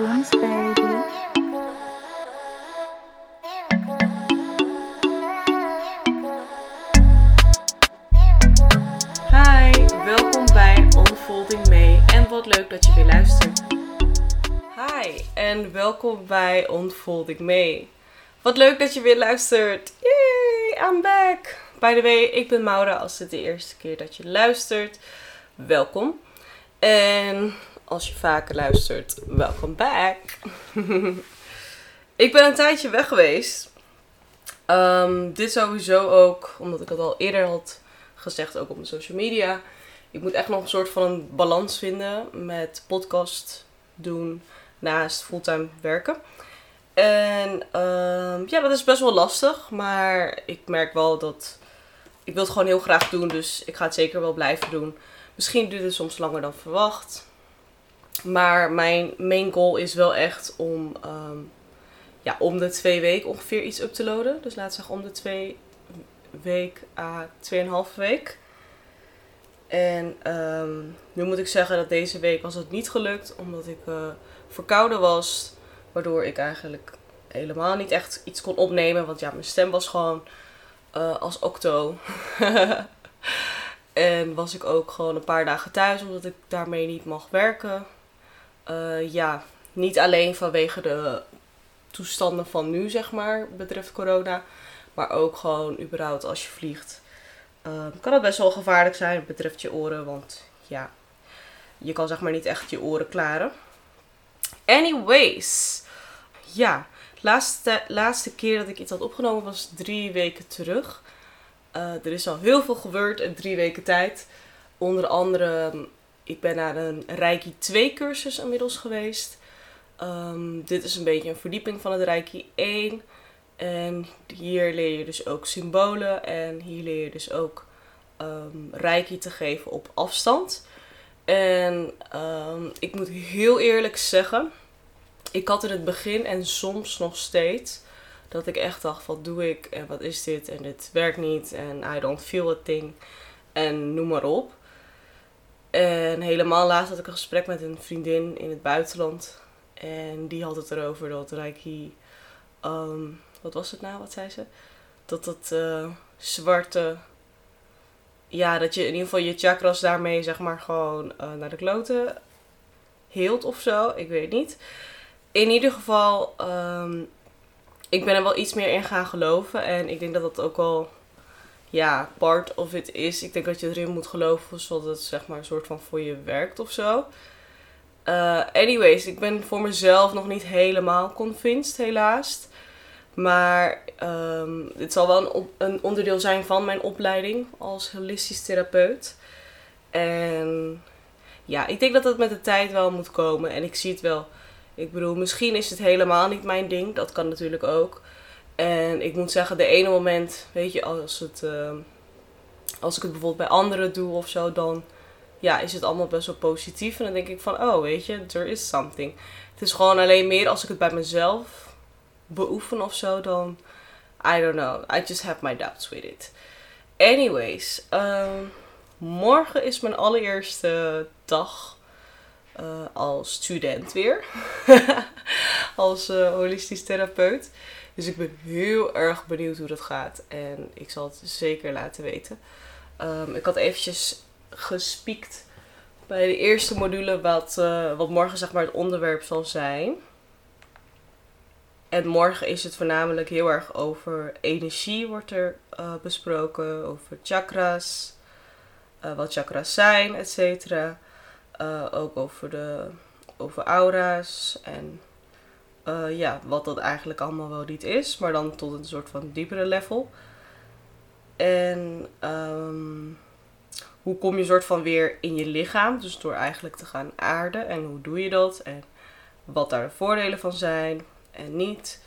Hi, welkom bij Unfolding May en wat leuk dat je weer luistert. Hi en welkom bij Unfolding May. Wat leuk dat je weer luistert. Yay, I'm back. By the way, ik ben Maura als het de eerste keer dat je luistert. Welkom. En als je vaker luistert, welkom back. ik ben een tijdje weg geweest. Ehm, dit sowieso ook, omdat ik het al eerder had gezegd, ook op mijn social media. Ik moet echt nog een soort van een balans vinden met podcast doen naast fulltime werken. En ehm, ja, dat is best wel lastig, maar ik merk wel dat ik wil het gewoon heel graag doen, dus ik ga het zeker wel blijven doen. Misschien duurt het soms langer dan verwacht. Maar mijn main goal is wel echt om, ehm, ja, om de twee weken ongeveer iets up te loaden. Dus we zeggen om de twee week à tweeënhalve week. En ehm, nu moet ik zeggen dat deze week was het niet gelukt, omdat ik eh, verkouden was. Waardoor ik eigenlijk helemaal niet echt iets kon opnemen. Want ja, mijn stem was gewoon eh, als octo. en was ik ook gewoon een paar dagen thuis, omdat ik daarmee niet mag werken. Eh, ja, niet alleen vanwege de toestanden van nu, zeg maar, betreft corona. Maar ook gewoon überhaupt als je vliegt. eh, kan het best wel gevaarlijk zijn, betreft je oren. Want ja, je kan zeg maar niet echt je oren klaren. Anyways. Ja, laatste, laatste keer dat ik iets had opgenomen was drie weken terug. Eh, er is al heel veel gebeurd in drie weken tijd. Onder andere, ik ben naar een Reiki 2 cursus inmiddels geweest. Ehm, dit is een beetje een verdieping van het Reiki 1. En hier leer je dus ook symbolen. En hier leer je dus ook ehm, Reiki te geven op afstand. En ehm, ik moet heel eerlijk zeggen, ik had in het begin en soms nog steeds dat ik echt dacht: wat doe ik en wat is dit en dit werkt niet en I don't feel a thing en noem maar op. En helemaal laatst had ik een gesprek met een vriendin in het buitenland en die had het erover dat Reiki, ehm, wat was het nou, wat zei ze? Dat het eh, zwarte, ja, dat je in ieder geval je chakras daarmee zeg maar gewoon eh, naar de kloten heelt of zo, ik weet niet. In ieder geval, ehm, ik ben er wel iets meer in gaan geloven. En ik denk dat dat ook wel, ja, part of it is. Ik denk dat je erin moet geloven, zodat het zeg maar een soort van voor je werkt of zo. Eh, anyways, ik ben voor mezelf nog niet helemaal convinced, helaas. Maar ehm, dit zal wel een, een onderdeel zijn van mijn opleiding als holistisch therapeut. En ja, ik denk dat dat met de tijd wel moet komen. En ik zie het wel. Ik bedoel, misschien is het helemaal niet mijn ding. Dat kan natuurlijk ook. En ik moet zeggen, de ene moment, weet je, als, het, ehm, als ik het bijvoorbeeld bij anderen doe of zo, dan ja, is het allemaal best wel positief. En dan denk ik van, oh, weet je, there is something. Het is gewoon alleen meer als ik het bij mezelf beoefen of zo, dan, I don't know. I just have my doubts with it. Anyways, ehm, morgen is mijn allereerste dag eh, als student weer. als eh, holistisch therapeut. Dus ik ben heel erg benieuwd hoe dat gaat. En ik zal het zeker laten weten. Ehm, ik had eventjes gespiekt bij de eerste module wat, eh, wat morgen zeg maar het onderwerp zal zijn. En morgen is het voornamelijk heel erg over energie wordt er eh, besproken. Over chakras. eh, wat chakras zijn, et cetera. Ook over, de, over aura's en eh, ja, wat dat eigenlijk allemaal wel niet is, maar dan tot een soort van diepere level. En ehm, hoe kom je soort van weer in je lichaam, dus door eigenlijk te gaan aarden en hoe doe je dat en wat daar de voordelen van zijn en niet.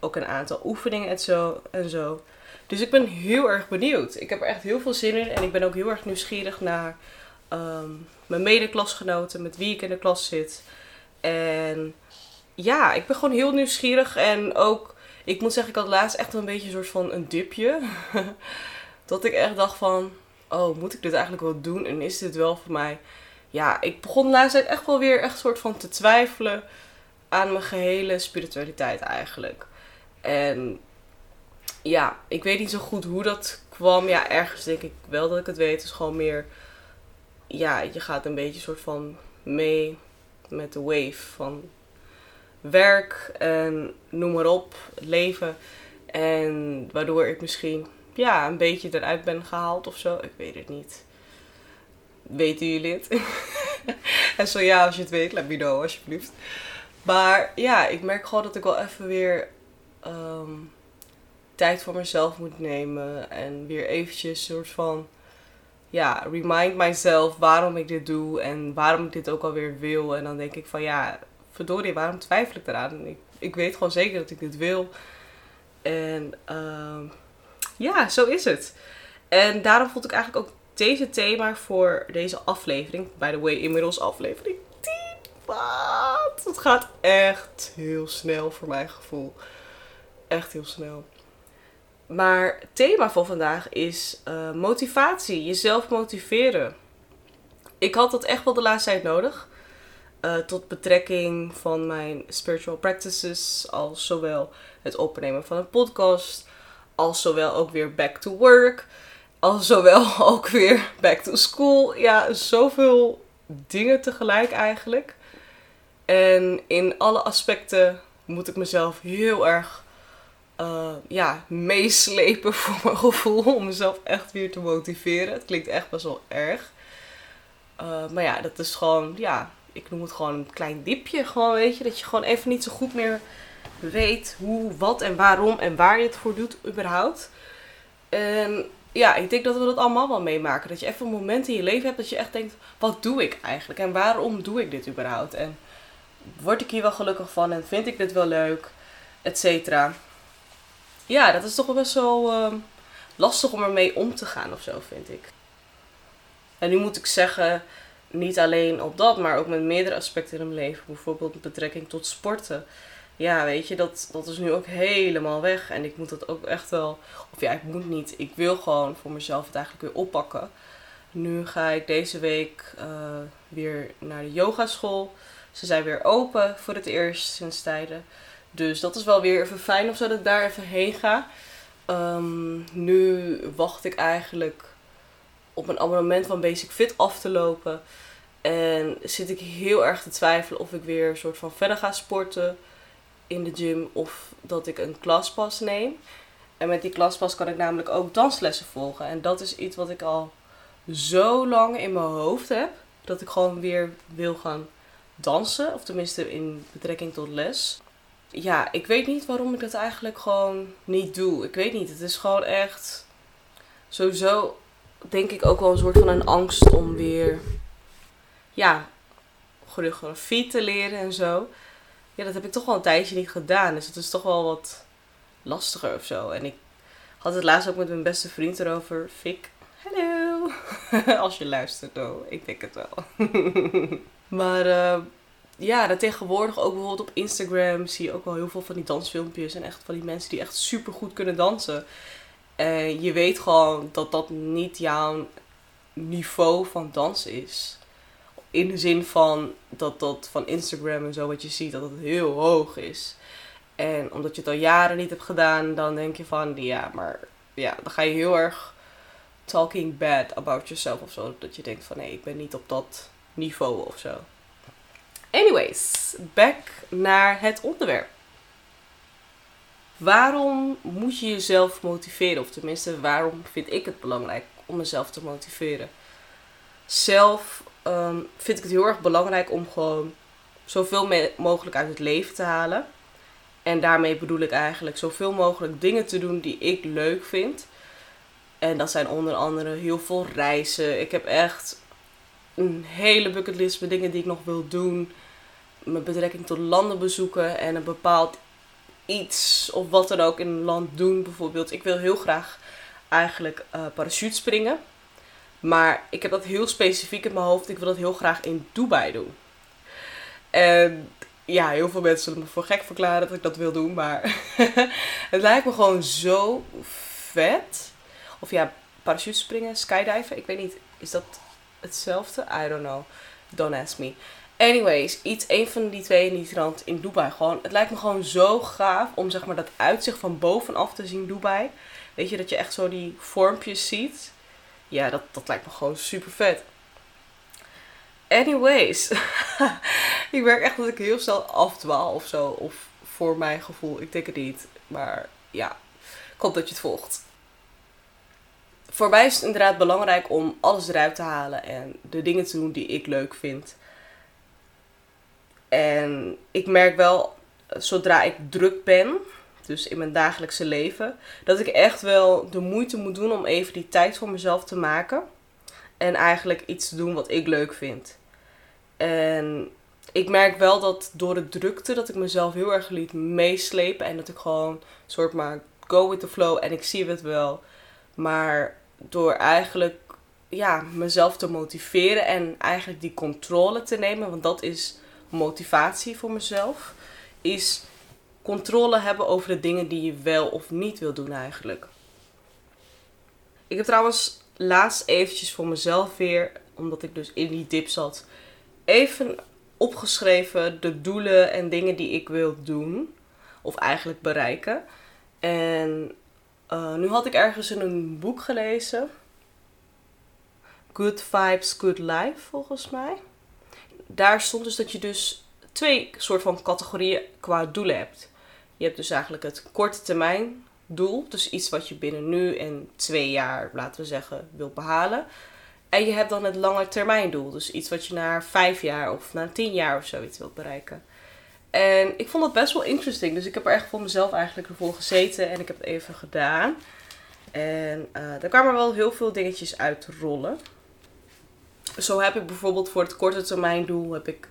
Ook een aantal oefeningen en zo. En zo. Dus ik ben heel erg benieuwd. Ik heb er echt heel veel zin in en ik ben ook heel erg nieuwsgierig naar ehm, mijn medeklasgenoten, met wie ik in de klas zit. En ja, ik ben gewoon heel nieuwsgierig. En ook, ik moet zeggen, ik had laatst echt een beetje een soort van een dipje. dat ik echt dacht van, oh, moet ik dit eigenlijk wel doen? En is dit wel voor mij? Ja, ik begon laatst echt wel weer echt soort van te twijfelen. aan mijn gehele spiritualiteit eigenlijk. En ja, ik weet niet zo goed hoe dat kwam. Ja, ergens denk ik wel dat ik het weet. Het is gewoon meer, ja, je gaat een beetje soort van mee met de wave van werk en noem maar op, leven. En waardoor ik misschien ja, een beetje eruit ben gehaald of zo. Ik weet het niet. Weten jullie het? en zo ja, als je het weet, let me know alsjeblieft. Maar ja, ik merk gewoon dat ik wel even weer ehm, tijd voor mezelf moet nemen. En weer eventjes soort van, ja, remind myself waarom ik dit doe. En waarom ik dit ook alweer wil. En dan denk ik van ja, verdorie, waarom twijfel ik eraan? Ik, ik weet gewoon zeker dat ik dit wil. En uh, ja, zo is het. En daarom vond ik eigenlijk ook deze thema voor deze aflevering. By the way, inmiddels aflevering 10. Wat? Het gaat echt heel snel voor mijn gevoel. Echt heel snel. Maar thema van vandaag is uh, motivatie. Jezelf motiveren. Ik had dat echt wel de laatste tijd nodig. Uh, tot betrekking van mijn spiritual practices. Als zowel het opnemen van een podcast. Als zowel ook weer back to work. Als zowel ook weer back to school. Ja, zoveel dingen tegelijk eigenlijk. En in alle aspecten moet ik mezelf heel erg uh, ja, meeslepen voor mijn gevoel. Om mezelf echt weer te motiveren. Het klinkt echt best wel erg. Uh, maar ja, dat is gewoon, ja, ik noem het gewoon een klein diepje. Gewoon, weet je, dat je gewoon even niet zo goed meer weet hoe, wat en waarom en waar je het voor doet überhaupt. En ja, ik denk dat we dat allemaal wel meemaken. Dat je even een moment in je leven hebt dat je echt denkt, wat doe ik eigenlijk? En waarom doe ik dit überhaupt? En word ik hier wel gelukkig van? En vind ik dit wel leuk? Etcetera. Ja, dat is toch wel best wel uh, lastig om ermee om te gaan of zo, vind ik. En nu moet ik zeggen, niet alleen op dat, maar ook met meerdere aspecten in mijn leven. Bijvoorbeeld betrekking tot sporten ja, weet je, dat, dat is nu ook helemaal weg. En ik moet dat ook echt wel, of ja, ik moet niet. Ik wil gewoon voor mezelf het eigenlijk weer oppakken. Nu ga ik deze week uh, weer naar de yogaschool. Ze zijn weer open voor het eerst sinds tijden. Dus dat is wel weer even fijn of zo dat ik daar even heen ga. Um, nu wacht ik eigenlijk op een abonnement van Basic Fit af te lopen. En zit ik heel erg te twijfelen of ik weer een soort van verder ga sporten in de gym of dat ik een klaspas neem. En met die klaspas kan ik namelijk ook danslessen volgen. En dat is iets wat ik al zo lang in mijn hoofd heb. Dat ik gewoon weer wil gaan dansen. Of tenminste in betrekking tot les. Ja, ik weet niet waarom ik dat eigenlijk gewoon niet doe. Ik weet niet. Het is gewoon echt sowieso denk ik ook wel een soort van een angst om weer ja, choreografie te leren en zo ja, dat heb ik toch wel een tijdje niet gedaan. Dus het is toch wel wat lastiger of zo. En ik had het laatst ook met mijn beste vriend erover. Fik, hallo. Als je luistert, oh, ik denk het wel. maar uh, ja, dat tegenwoordig ook bijvoorbeeld op Instagram zie je ook wel heel veel van die dansfilmpjes. En echt van die mensen die echt super goed kunnen dansen. En je weet gewoon dat dat niet jouw niveau van dans is in de zin van dat dat van Instagram en zo wat je ziet, dat het heel hoog is. En omdat je het al jaren niet hebt gedaan, dan denk je van ja, maar ja, dan ga je heel erg talking bad about yourself of zo. Dat je denkt van nee, ik ben niet op dat niveau of zo. Anyways, back naar het onderwerp. Waarom moet je jezelf motiveren? Of tenminste, waarom vind ik het belangrijk om mezelf te motiveren? Zelf Ehm, vind ik het heel erg belangrijk om gewoon zoveel mogelijk uit het leven te halen. En daarmee bedoel ik eigenlijk zoveel mogelijk dingen te doen die ik leuk vind. En dat zijn onder andere heel veel reizen. Ik heb echt een hele bucketlist met dingen die ik nog wil doen. Met betrekking tot landen bezoeken en een bepaald iets of wat dan ook in een land doen. Bijvoorbeeld, ik wil heel graag eigenlijk uh, parachute springen. Maar ik heb dat heel specifiek in mijn hoofd. Ik wil dat heel graag in Dubai doen. En ja, heel veel mensen zullen me voor gek verklaren dat ik dat wil doen. Maar het lijkt me gewoon zo vet. Of ja, parachutespringen, skydiven. Ik weet niet, is dat hetzelfde? I don't know. Don't ask me. Anyways, iets, een van die twee in die in Dubai. Gewoon, het lijkt me gewoon zo gaaf om zeg maar dat uitzicht van bovenaf te zien Dubai. Weet je, dat je echt zo die vormpjes ziet. Ja, dat, dat lijkt me gewoon super vet. Anyways, ik merk echt dat ik heel snel afdwaal of zo. Of voor mijn gevoel, ik denk het niet. Maar ja, ik hoop dat je het volgt. Voor mij is het inderdaad belangrijk om alles eruit te halen en de dingen te doen die ik leuk vind. En ik merk wel, zodra ik druk ben, dus in mijn dagelijkse leven, dat ik echt wel de moeite moet doen om even die tijd voor mezelf te maken. En eigenlijk iets te doen wat ik leuk vind. En ik merk wel dat door de drukte dat ik mezelf heel erg liet meeslepen. En dat ik gewoon soort maar go with the flow en ik zie het wel. Maar door eigenlijk ja, mezelf te motiveren en eigenlijk die controle te nemen. Want dat is motivatie voor mezelf. Is controle hebben over de dingen die je wel of niet wil doen eigenlijk. Ik heb trouwens laatst eventjes voor mezelf weer, omdat ik dus in die dip zat, even opgeschreven de doelen en dingen die ik wil doen. Of eigenlijk bereiken. En uh, nu had ik ergens in een boek gelezen. Good Vibes, Good Life, volgens mij. Daar stond dus dat je dus twee soort van categorieën qua doelen hebt. Je hebt dus eigenlijk het korte termijn doel. Dus iets wat je binnen nu en twee jaar, laten we zeggen, wilt behalen. En je hebt dan het lange termijn doel. Dus iets wat je na vijf jaar of na tien jaar of zoiets wilt bereiken. En ik vond dat best wel interesting. Dus ik heb er echt voor mezelf eigenlijk ervoor gezeten. En ik heb het even gedaan. En uh, daar kwamen wel heel veel dingetjes uit rollen. Zo heb ik bijvoorbeeld voor het korte termijn doel heb ik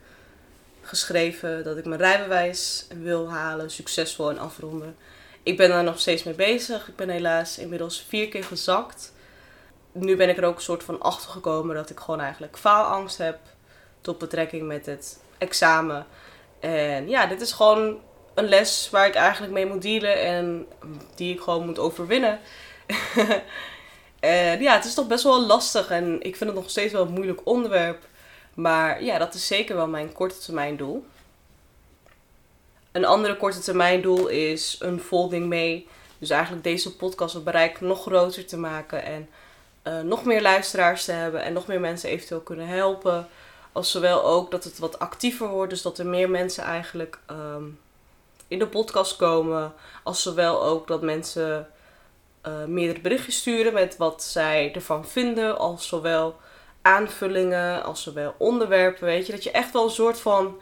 geschreven dat ik mijn rijbewijs wil halen, succesvol en afronden. Ik ben daar nog steeds mee bezig. Ik ben helaas inmiddels vier keer gezakt. Nu ben ik er ook een soort van achter gekomen dat ik gewoon eigenlijk faalangst heb tot betrekking met het examen. En ja, dit is gewoon een les waar ik eigenlijk mee moet dealen en die ik gewoon moet overwinnen. en ja, het is toch best wel lastig en ik vind het nog steeds wel een moeilijk onderwerp. Maar ja, dat is zeker wel mijn korte termijn doel. Een andere korte termijn doel is een folding mee. Dus eigenlijk deze podcast het bereik nog groter te maken en uh, nog meer luisteraars te hebben en nog meer mensen eventueel kunnen helpen. Als zowel ook dat het wat actiever wordt, dus dat er meer mensen eigenlijk um, in de podcast komen. Als zowel ook dat mensen uh, meerdere berichtjes sturen met wat zij ervan vinden. Als zowel aanvullingen, als zowel onderwerpen. Weet je, dat je echt wel een soort van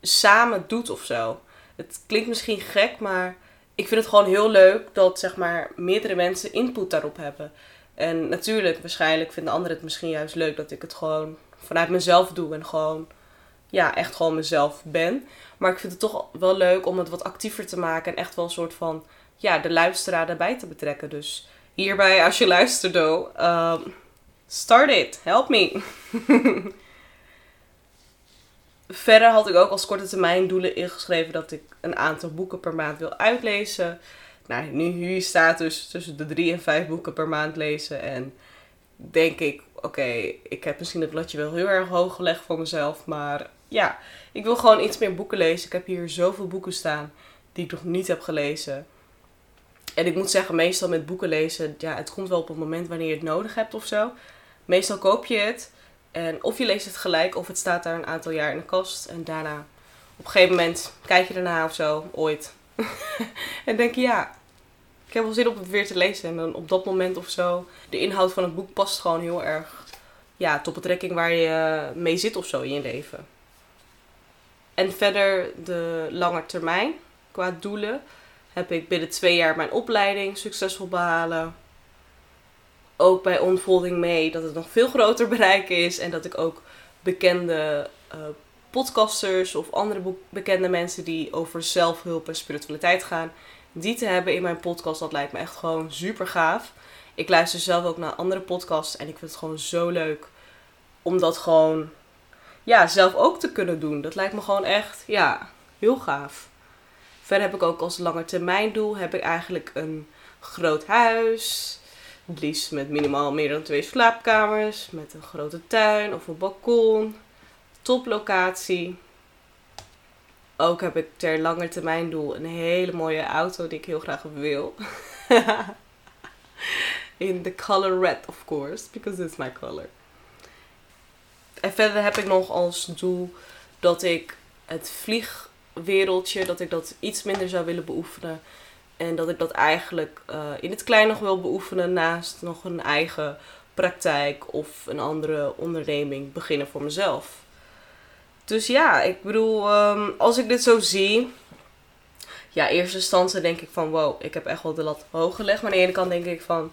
samen doet of zo. Het klinkt misschien gek, maar ik vind het gewoon heel leuk dat zeg maar meerdere mensen input daarop hebben. En natuurlijk, waarschijnlijk vinden anderen het misschien juist leuk dat ik het gewoon vanuit mezelf doe en gewoon, ja, echt gewoon mezelf ben. Maar ik vind het toch wel leuk om het wat actiever te maken en echt wel een soort van, ja, de luisteraar daarbij te betrekken. Dus hierbij, als je luistert, um, start it, help me. Verder had ik ook als korte termijn doelen ingeschreven dat ik een aantal boeken per maand wil uitlezen. Nou, nu staat dus tussen de drie en vijf boeken per maand lezen. En denk ik, oké, ik heb misschien het bladje wel heel erg hoog gelegd voor mezelf. Maar ja, ik wil gewoon iets meer boeken lezen. Ik heb hier zoveel boeken staan die ik nog niet heb gelezen. En ik moet zeggen, meestal met boeken lezen, ja, het komt wel op het moment wanneer je het nodig hebt of zo. Meestal koop je het en of je leest het gelijk of het staat daar een aantal jaar in de kast. En daarna, op een gegeven moment, kijk je ernaar of zo, ooit. en denk je, ja, ik heb wel zin om het weer te lezen. En dan op dat moment of zo, de inhoud van het boek past gewoon heel erg ja, tot betrekking waar je mee zit of zo in je leven. En verder de lange termijn qua doelen heb ik binnen twee jaar mijn opleiding succesvol behalen. Ook bij Onfolding mee dat het nog veel groter bereiken is en dat ik ook bekende uh, podcasters of andere bekende mensen die over zelfhulp en spiritualiteit gaan, die te hebben in mijn podcast, dat lijkt me echt gewoon super gaaf. Ik luister zelf ook naar andere podcasts en ik vind het gewoon zo leuk om dat gewoon ja, zelf ook te kunnen doen. Dat lijkt me gewoon echt ja, heel gaaf. Verder heb ik ook als lange termijn doel heb ik eigenlijk een groot huis. Het liefst met minimaal meer dan twee slaapkamers. Met een grote tuin of een balkon. Toplocatie. Ook heb ik ter lange termijn doel een hele mooie auto die ik heel graag wil. In the color red, of course, because it's my color. En verder heb ik nog als doel dat ik het vliegwereldje, dat ik dat iets minder zou willen beoefenen. En dat ik dat eigenlijk uh, in het klein nog wil beoefenen naast nog een eigen praktijk of een andere onderneming beginnen voor mezelf. Dus ja, ik bedoel, um, als ik dit zo zie. Ja, eerste instantie denk ik van wow, ik heb echt wel de lat hoog gelegd. Maar aan de ene kant denk ik van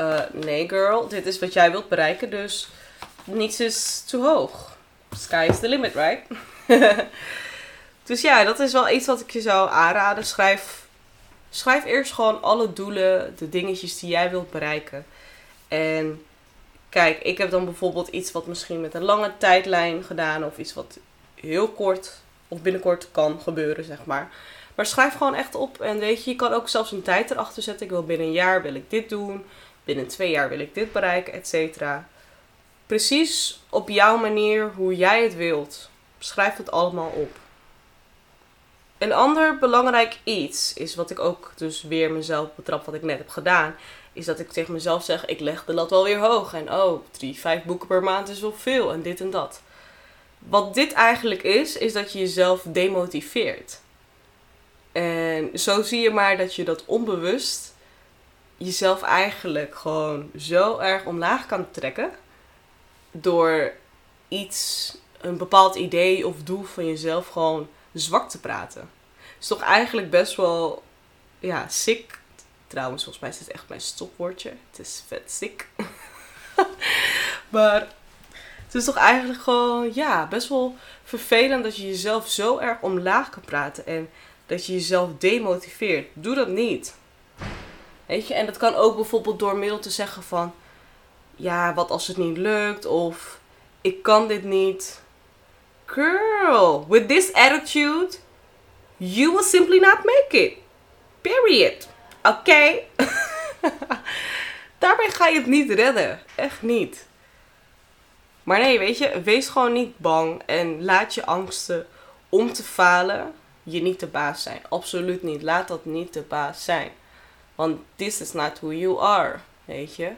uh, nee girl, dit is wat jij wilt bereiken. Dus niets is te hoog. Sky is the limit, right? dus ja, dat is wel iets wat ik je zou aanraden. Schrijf, schrijf eerst gewoon alle doelen, de dingetjes die jij wilt bereiken. En kijk, ik heb dan bijvoorbeeld iets wat misschien met een lange tijdlijn gedaan. Of iets wat heel kort of binnenkort kan gebeuren, zeg maar. Maar schrijf gewoon echt op. En weet je, je kan ook zelfs een tijd erachter zetten. Ik wil binnen een jaar wil ik dit doen. Binnen twee jaar wil ik dit bereiken, et cetera precies op jouw manier hoe jij het wilt. Schrijf het allemaal op. Een ander belangrijk iets is wat ik ook dus weer mezelf betrap wat ik net heb gedaan. Is dat ik tegen mezelf zeg, ik leg de lat wel weer hoog. En oh, drie, vijf boeken per maand is wel veel. En dit en dat. Wat dit eigenlijk is, is dat je jezelf demotiveert. En zo zie je maar dat je dat onbewust jezelf eigenlijk gewoon zo erg omlaag kan trekken door iets, een bepaald idee of doel van jezelf gewoon zwak te praten. is toch eigenlijk best wel, ja, sick. Trouwens, volgens mij is het echt mijn stopwoordje. Het is vet sick. maar het is toch eigenlijk gewoon, ja, best wel vervelend dat je jezelf zo erg omlaag kan praten. En dat je jezelf demotiveert. Doe dat niet. Weet je, en dat kan ook bijvoorbeeld door middel te zeggen van ja, wat als het niet lukt of ik kan dit niet. Girl, with this attitude, you will simply not make it. Period. Oké? Okay? Daarbij ga je het niet redden. Echt niet. Maar nee, weet je, wees gewoon niet bang en laat je angsten om te falen je niet de baas zijn. Absoluut niet. Laat dat niet de baas zijn. Want this is not who you are. Weet je?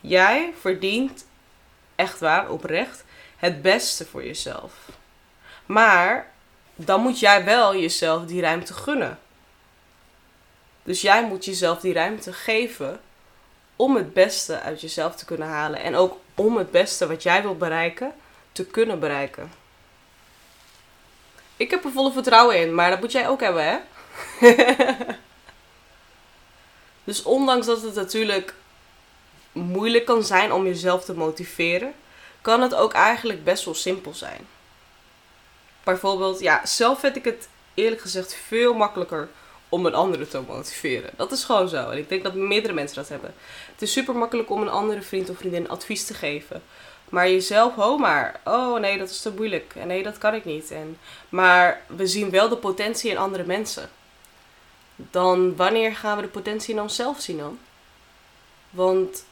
Jij verdient echt waar, oprecht, het beste voor jezelf. Maar dan moet jij wel jezelf die ruimte gunnen. Dus jij moet jezelf die ruimte geven om het beste uit jezelf te kunnen halen. En ook om het beste wat jij wilt bereiken, te kunnen bereiken. Ik heb er volle vertrouwen in, maar dat moet jij ook hebben, hè? dus ondanks dat het natuurlijk moeilijk kan zijn om jezelf te motiveren, kan het ook eigenlijk best wel simpel zijn. Bijvoorbeeld, ja, zelf vind ik het eerlijk gezegd veel makkelijker om een andere te motiveren. Dat is gewoon zo. En ik denk dat meerdere mensen dat hebben. Het is super makkelijk om een andere vriend of vriendin advies te geven. Maar jezelf, ho maar. Oh nee, dat is te moeilijk. En nee, dat kan ik niet. En, maar we zien wel de potentie in andere mensen. Dan wanneer gaan we de potentie in onszelf zien dan? Want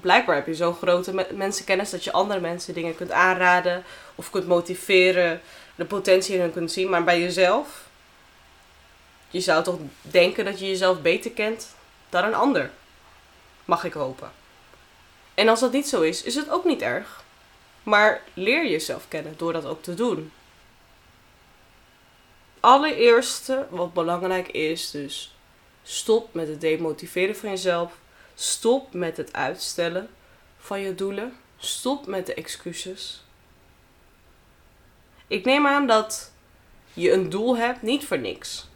blijkbaar heb je zo'n grote mensenkennis dat je andere mensen dingen kunt aanraden of kunt motiveren, de potentie in hun kunt zien. Maar bij jezelf, je zou toch denken dat je jezelf beter kent dan een ander. Mag ik hopen. En als dat niet zo is, is het ook niet erg. Maar leer jezelf kennen door dat ook te doen. Allereerste wat belangrijk is, dus stop met het demotiveren van jezelf Stop met het uitstellen van je doelen. Stop met de excuses. Ik neem aan dat je een doel hebt, niet voor niks.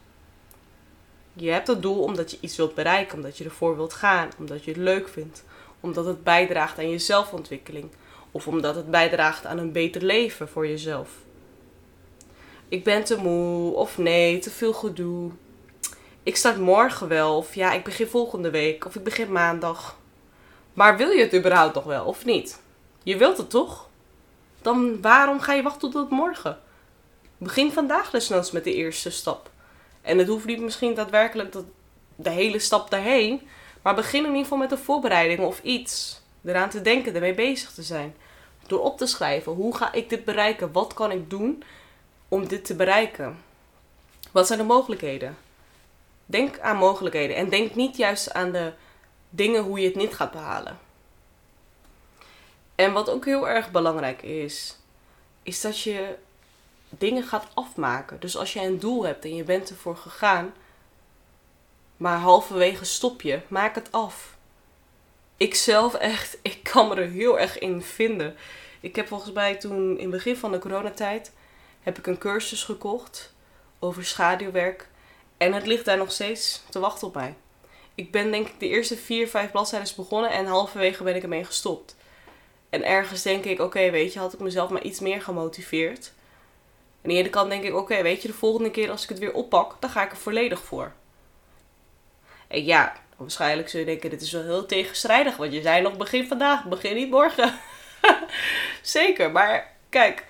Je hebt het doel omdat je iets wilt bereiken, omdat je ervoor wilt gaan, omdat je het leuk vindt, omdat het bijdraagt aan je zelfontwikkeling of omdat het bijdraagt aan een beter leven voor jezelf. Ik ben te moe of nee, te veel gedoe ik start morgen wel. Of ja, ik begin volgende week. Of ik begin maandag. Maar wil je het überhaupt nog wel of niet? Je wilt het toch? Dan waarom ga je wachten tot morgen? Begin vandaag desnoods met de eerste stap. En het hoeft niet misschien daadwerkelijk de hele stap daarheen. Maar begin in ieder geval met de voorbereiding of iets. Eraan te denken, ermee bezig te zijn. Door op te schrijven. Hoe ga ik dit bereiken? Wat kan ik doen om dit te bereiken? Wat zijn de mogelijkheden? Denk aan mogelijkheden. En denk niet juist aan de dingen hoe je het niet gaat behalen. En wat ook heel erg belangrijk is, is dat je dingen gaat afmaken. Dus als je een doel hebt en je bent ervoor gegaan, maar halverwege stop je, maak het af. Ik zelf echt, ik kan me er heel erg in vinden. Ik heb volgens mij toen in het begin van de coronatijd heb ik een cursus gekocht over schaduwwerk. En het ligt daar nog steeds te wachten op mij. Ik ben denk ik de eerste vier, vijf bladzijden begonnen en halverwege ben ik ermee gestopt. En ergens denk ik, oké, weet je, had ik mezelf maar iets meer gemotiveerd. En aan de ene kant denk ik, oké, weet je, de volgende keer als ik het weer oppak, dan ga ik er volledig voor. En ja, waarschijnlijk zul je denken, dit is wel heel tegenstrijdig, want je zei nog begin vandaag, begin niet morgen. Zeker, maar kijk,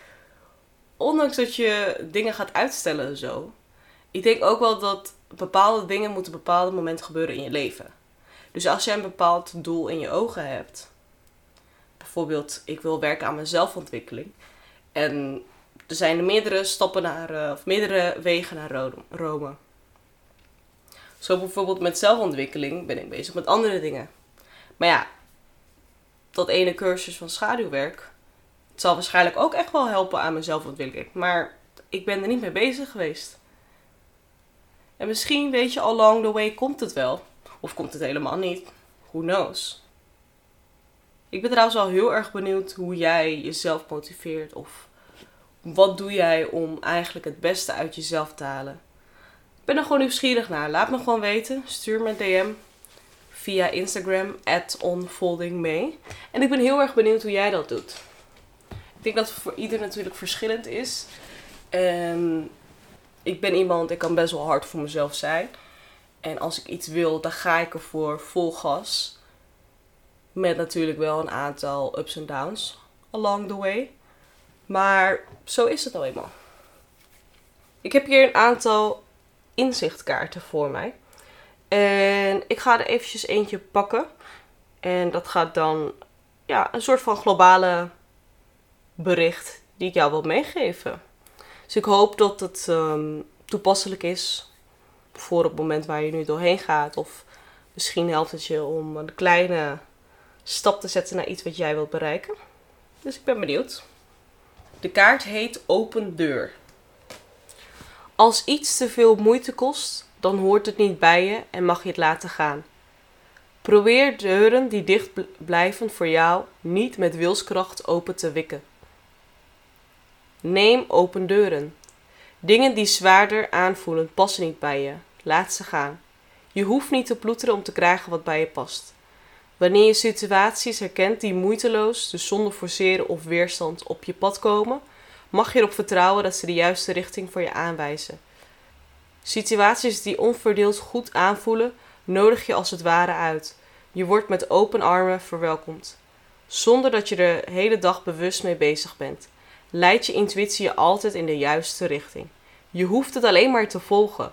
ondanks dat je dingen gaat uitstellen zo, ik denk ook wel dat bepaalde dingen moeten op bepaalde momenten gebeuren in je leven. Dus als jij een bepaald doel in je ogen hebt, bijvoorbeeld ik wil werken aan mijn zelfontwikkeling, en er zijn meerdere stappen naar, eh, of meerdere wegen naar Rome. Zo bijvoorbeeld met zelfontwikkeling ben ik bezig met andere dingen. Maar ja, dat ene cursus van schaduwwerk, het zal waarschijnlijk ook echt wel helpen aan mijn zelfontwikkeling. Maar ik ben er niet mee bezig geweest. En misschien weet je along the way komt het wel. Of komt het helemaal niet. Who knows. Ik ben trouwens wel heel erg benieuwd hoe jij jezelf motiveert. Of wat doe jij om eigenlijk het beste uit jezelf te halen. Ik ben er gewoon nieuwsgierig naar. Laat me gewoon weten. Stuur me een DM via Instagram, onfoldingme. En ik ben heel erg benieuwd hoe jij dat doet. Ik denk dat het voor ieder natuurlijk verschillend is. En ik ben iemand, ik kan best wel hard voor mezelf zijn. En als ik iets wil, dan ga ik ervoor vol gas. Met natuurlijk wel een aantal ups en downs along the way. Maar zo is het al eenmaal. Ik heb hier een aantal inzichtkaarten voor mij. En ik ga er eventjes eentje pakken. En dat gaat dan ja, een soort van globale bericht die ik jou wil meegeven. Dus ik hoop dat het um, toepasselijk is voor het moment waar je nu doorheen gaat. Of misschien helpt het je om een kleine stap te zetten naar iets wat jij wilt bereiken. Dus ik ben benieuwd. De kaart heet Open Deur. Als iets te veel moeite kost, dan hoort het niet bij je en mag je het laten gaan. Probeer deuren die dicht blijven voor jou niet met wilskracht open te wikken. Neem open deuren. Dingen die zwaarder aanvoelen passen niet bij je. Laat ze gaan. Je hoeft niet te ploeteren om te krijgen wat bij je past. Wanneer je situaties herkent die moeiteloos, dus zonder forceren of weerstand, op je pad komen, mag je erop vertrouwen dat ze de juiste richting voor je aanwijzen. Situaties die onverdeeld goed aanvoelen, nodig je als het ware uit. Je wordt met open armen verwelkomd, zonder dat je er de hele dag bewust mee bezig bent leidt je intuïtie je altijd in de juiste richting. Je hoeft het alleen maar te volgen.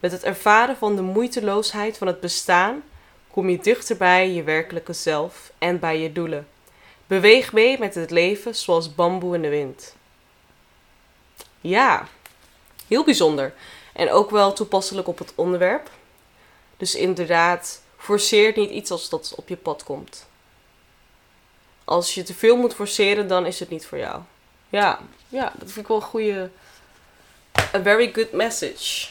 Met het ervaren van de moeiteloosheid van het bestaan kom je dichter bij je werkelijke zelf en bij je doelen. Beweeg mee met het leven zoals bamboe in de wind. Ja, heel bijzonder. En ook wel toepasselijk op het onderwerp. Dus inderdaad, forceer niet iets als dat op je pad komt. Als je te veel moet forceren, dan is het niet voor jou. Ja, ja, dat vind ik wel een goede. A very good message.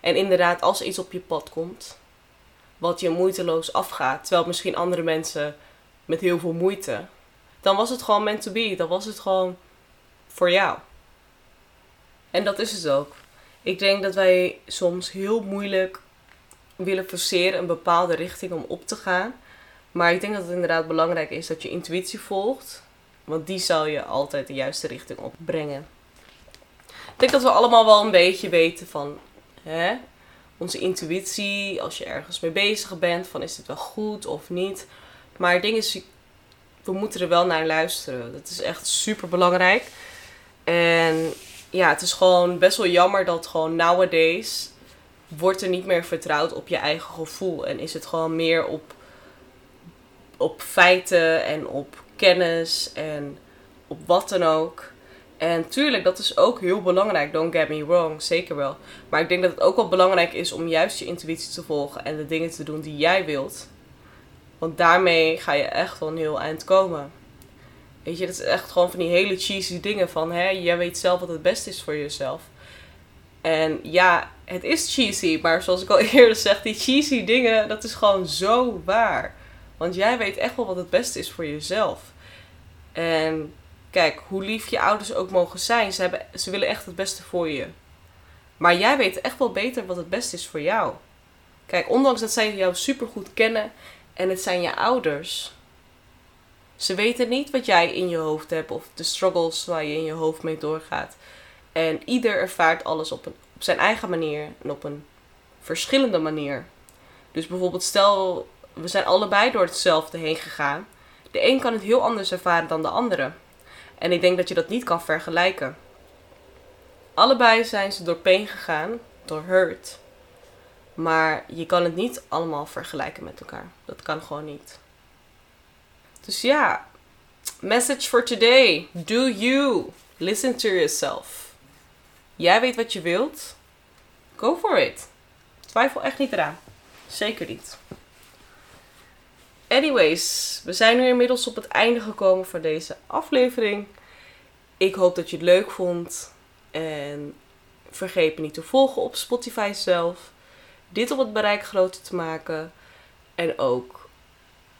En inderdaad, als iets op je pad komt, wat je moeiteloos afgaat, terwijl misschien andere mensen met heel veel moeite, dan was het gewoon meant to be. Dan was het gewoon voor jou. En dat is het ook. Ik denk dat wij soms heel moeilijk willen forceren een bepaalde richting om op te gaan. Maar ik denk dat het inderdaad belangrijk is dat je intuïtie volgt. Want die zal je altijd de juiste richting opbrengen. Ik denk dat we allemaal wel een beetje weten van hè, onze intuïtie. Als je ergens mee bezig bent, van is dit wel goed of niet. Maar het ding is, we moeten er wel naar luisteren. Dat is echt super belangrijk. En ja, het is gewoon best wel jammer dat gewoon nowadays wordt er niet meer vertrouwd op je eigen gevoel. En is het gewoon meer op, op feiten en op kennis en op wat dan ook. En tuurlijk, dat is ook heel belangrijk. Don't get me wrong, zeker wel. Maar ik denk dat het ook wel belangrijk is om juist je intuïtie te volgen en de dingen te doen die jij wilt. Want daarmee ga je echt wel een heel eind komen. Weet je, dat is echt gewoon van die hele cheesy dingen van, hè, jij weet zelf wat het beste is voor jezelf. En ja, het is cheesy, maar zoals ik al eerder zeg, die cheesy dingen, dat is gewoon zo waar. Want jij weet echt wel wat het beste is voor jezelf. En kijk, hoe lief je ouders ook mogen zijn, ze, hebben, ze willen echt het beste voor je. Maar jij weet echt wel beter wat het beste is voor jou. Kijk, ondanks dat zij jou supergoed kennen en het zijn je ouders. Ze weten niet wat jij in je hoofd hebt of de struggles waar je in je hoofd mee doorgaat. En ieder ervaart alles op, op zijn eigen manier en op een verschillende manier. Dus bijvoorbeeld, stel we zijn allebei door hetzelfde heen gegaan. De een kan het heel anders ervaren dan de andere. En ik denk dat je dat niet kan vergelijken. Allebei zijn ze door pijn gegaan, door hurt. Maar je kan het niet allemaal vergelijken met elkaar. Dat kan gewoon niet. Dus ja, message for today. Do you. Listen to yourself. Jij weet wat je wilt. Go for it. Twijfel echt niet eraan. Zeker niet. Anyways, we zijn nu inmiddels op het einde gekomen van deze aflevering. Ik hoop dat je het leuk vond. En vergeet me niet te volgen op Spotify zelf. Dit om het bereik groter te maken. En ook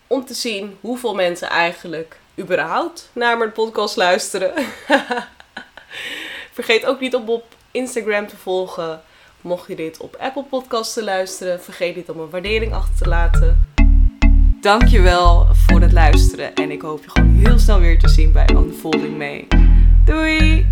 om te zien hoeveel mensen eigenlijk überhaupt naar mijn podcast luisteren. Vergeet ook niet om op Instagram te volgen. Mocht je dit op Apple Podcasts te luisteren, vergeet niet om een waardering achter te laten. Dankjewel voor het luisteren en ik hoop je gewoon heel snel weer te zien bij Unfolding May. Doei!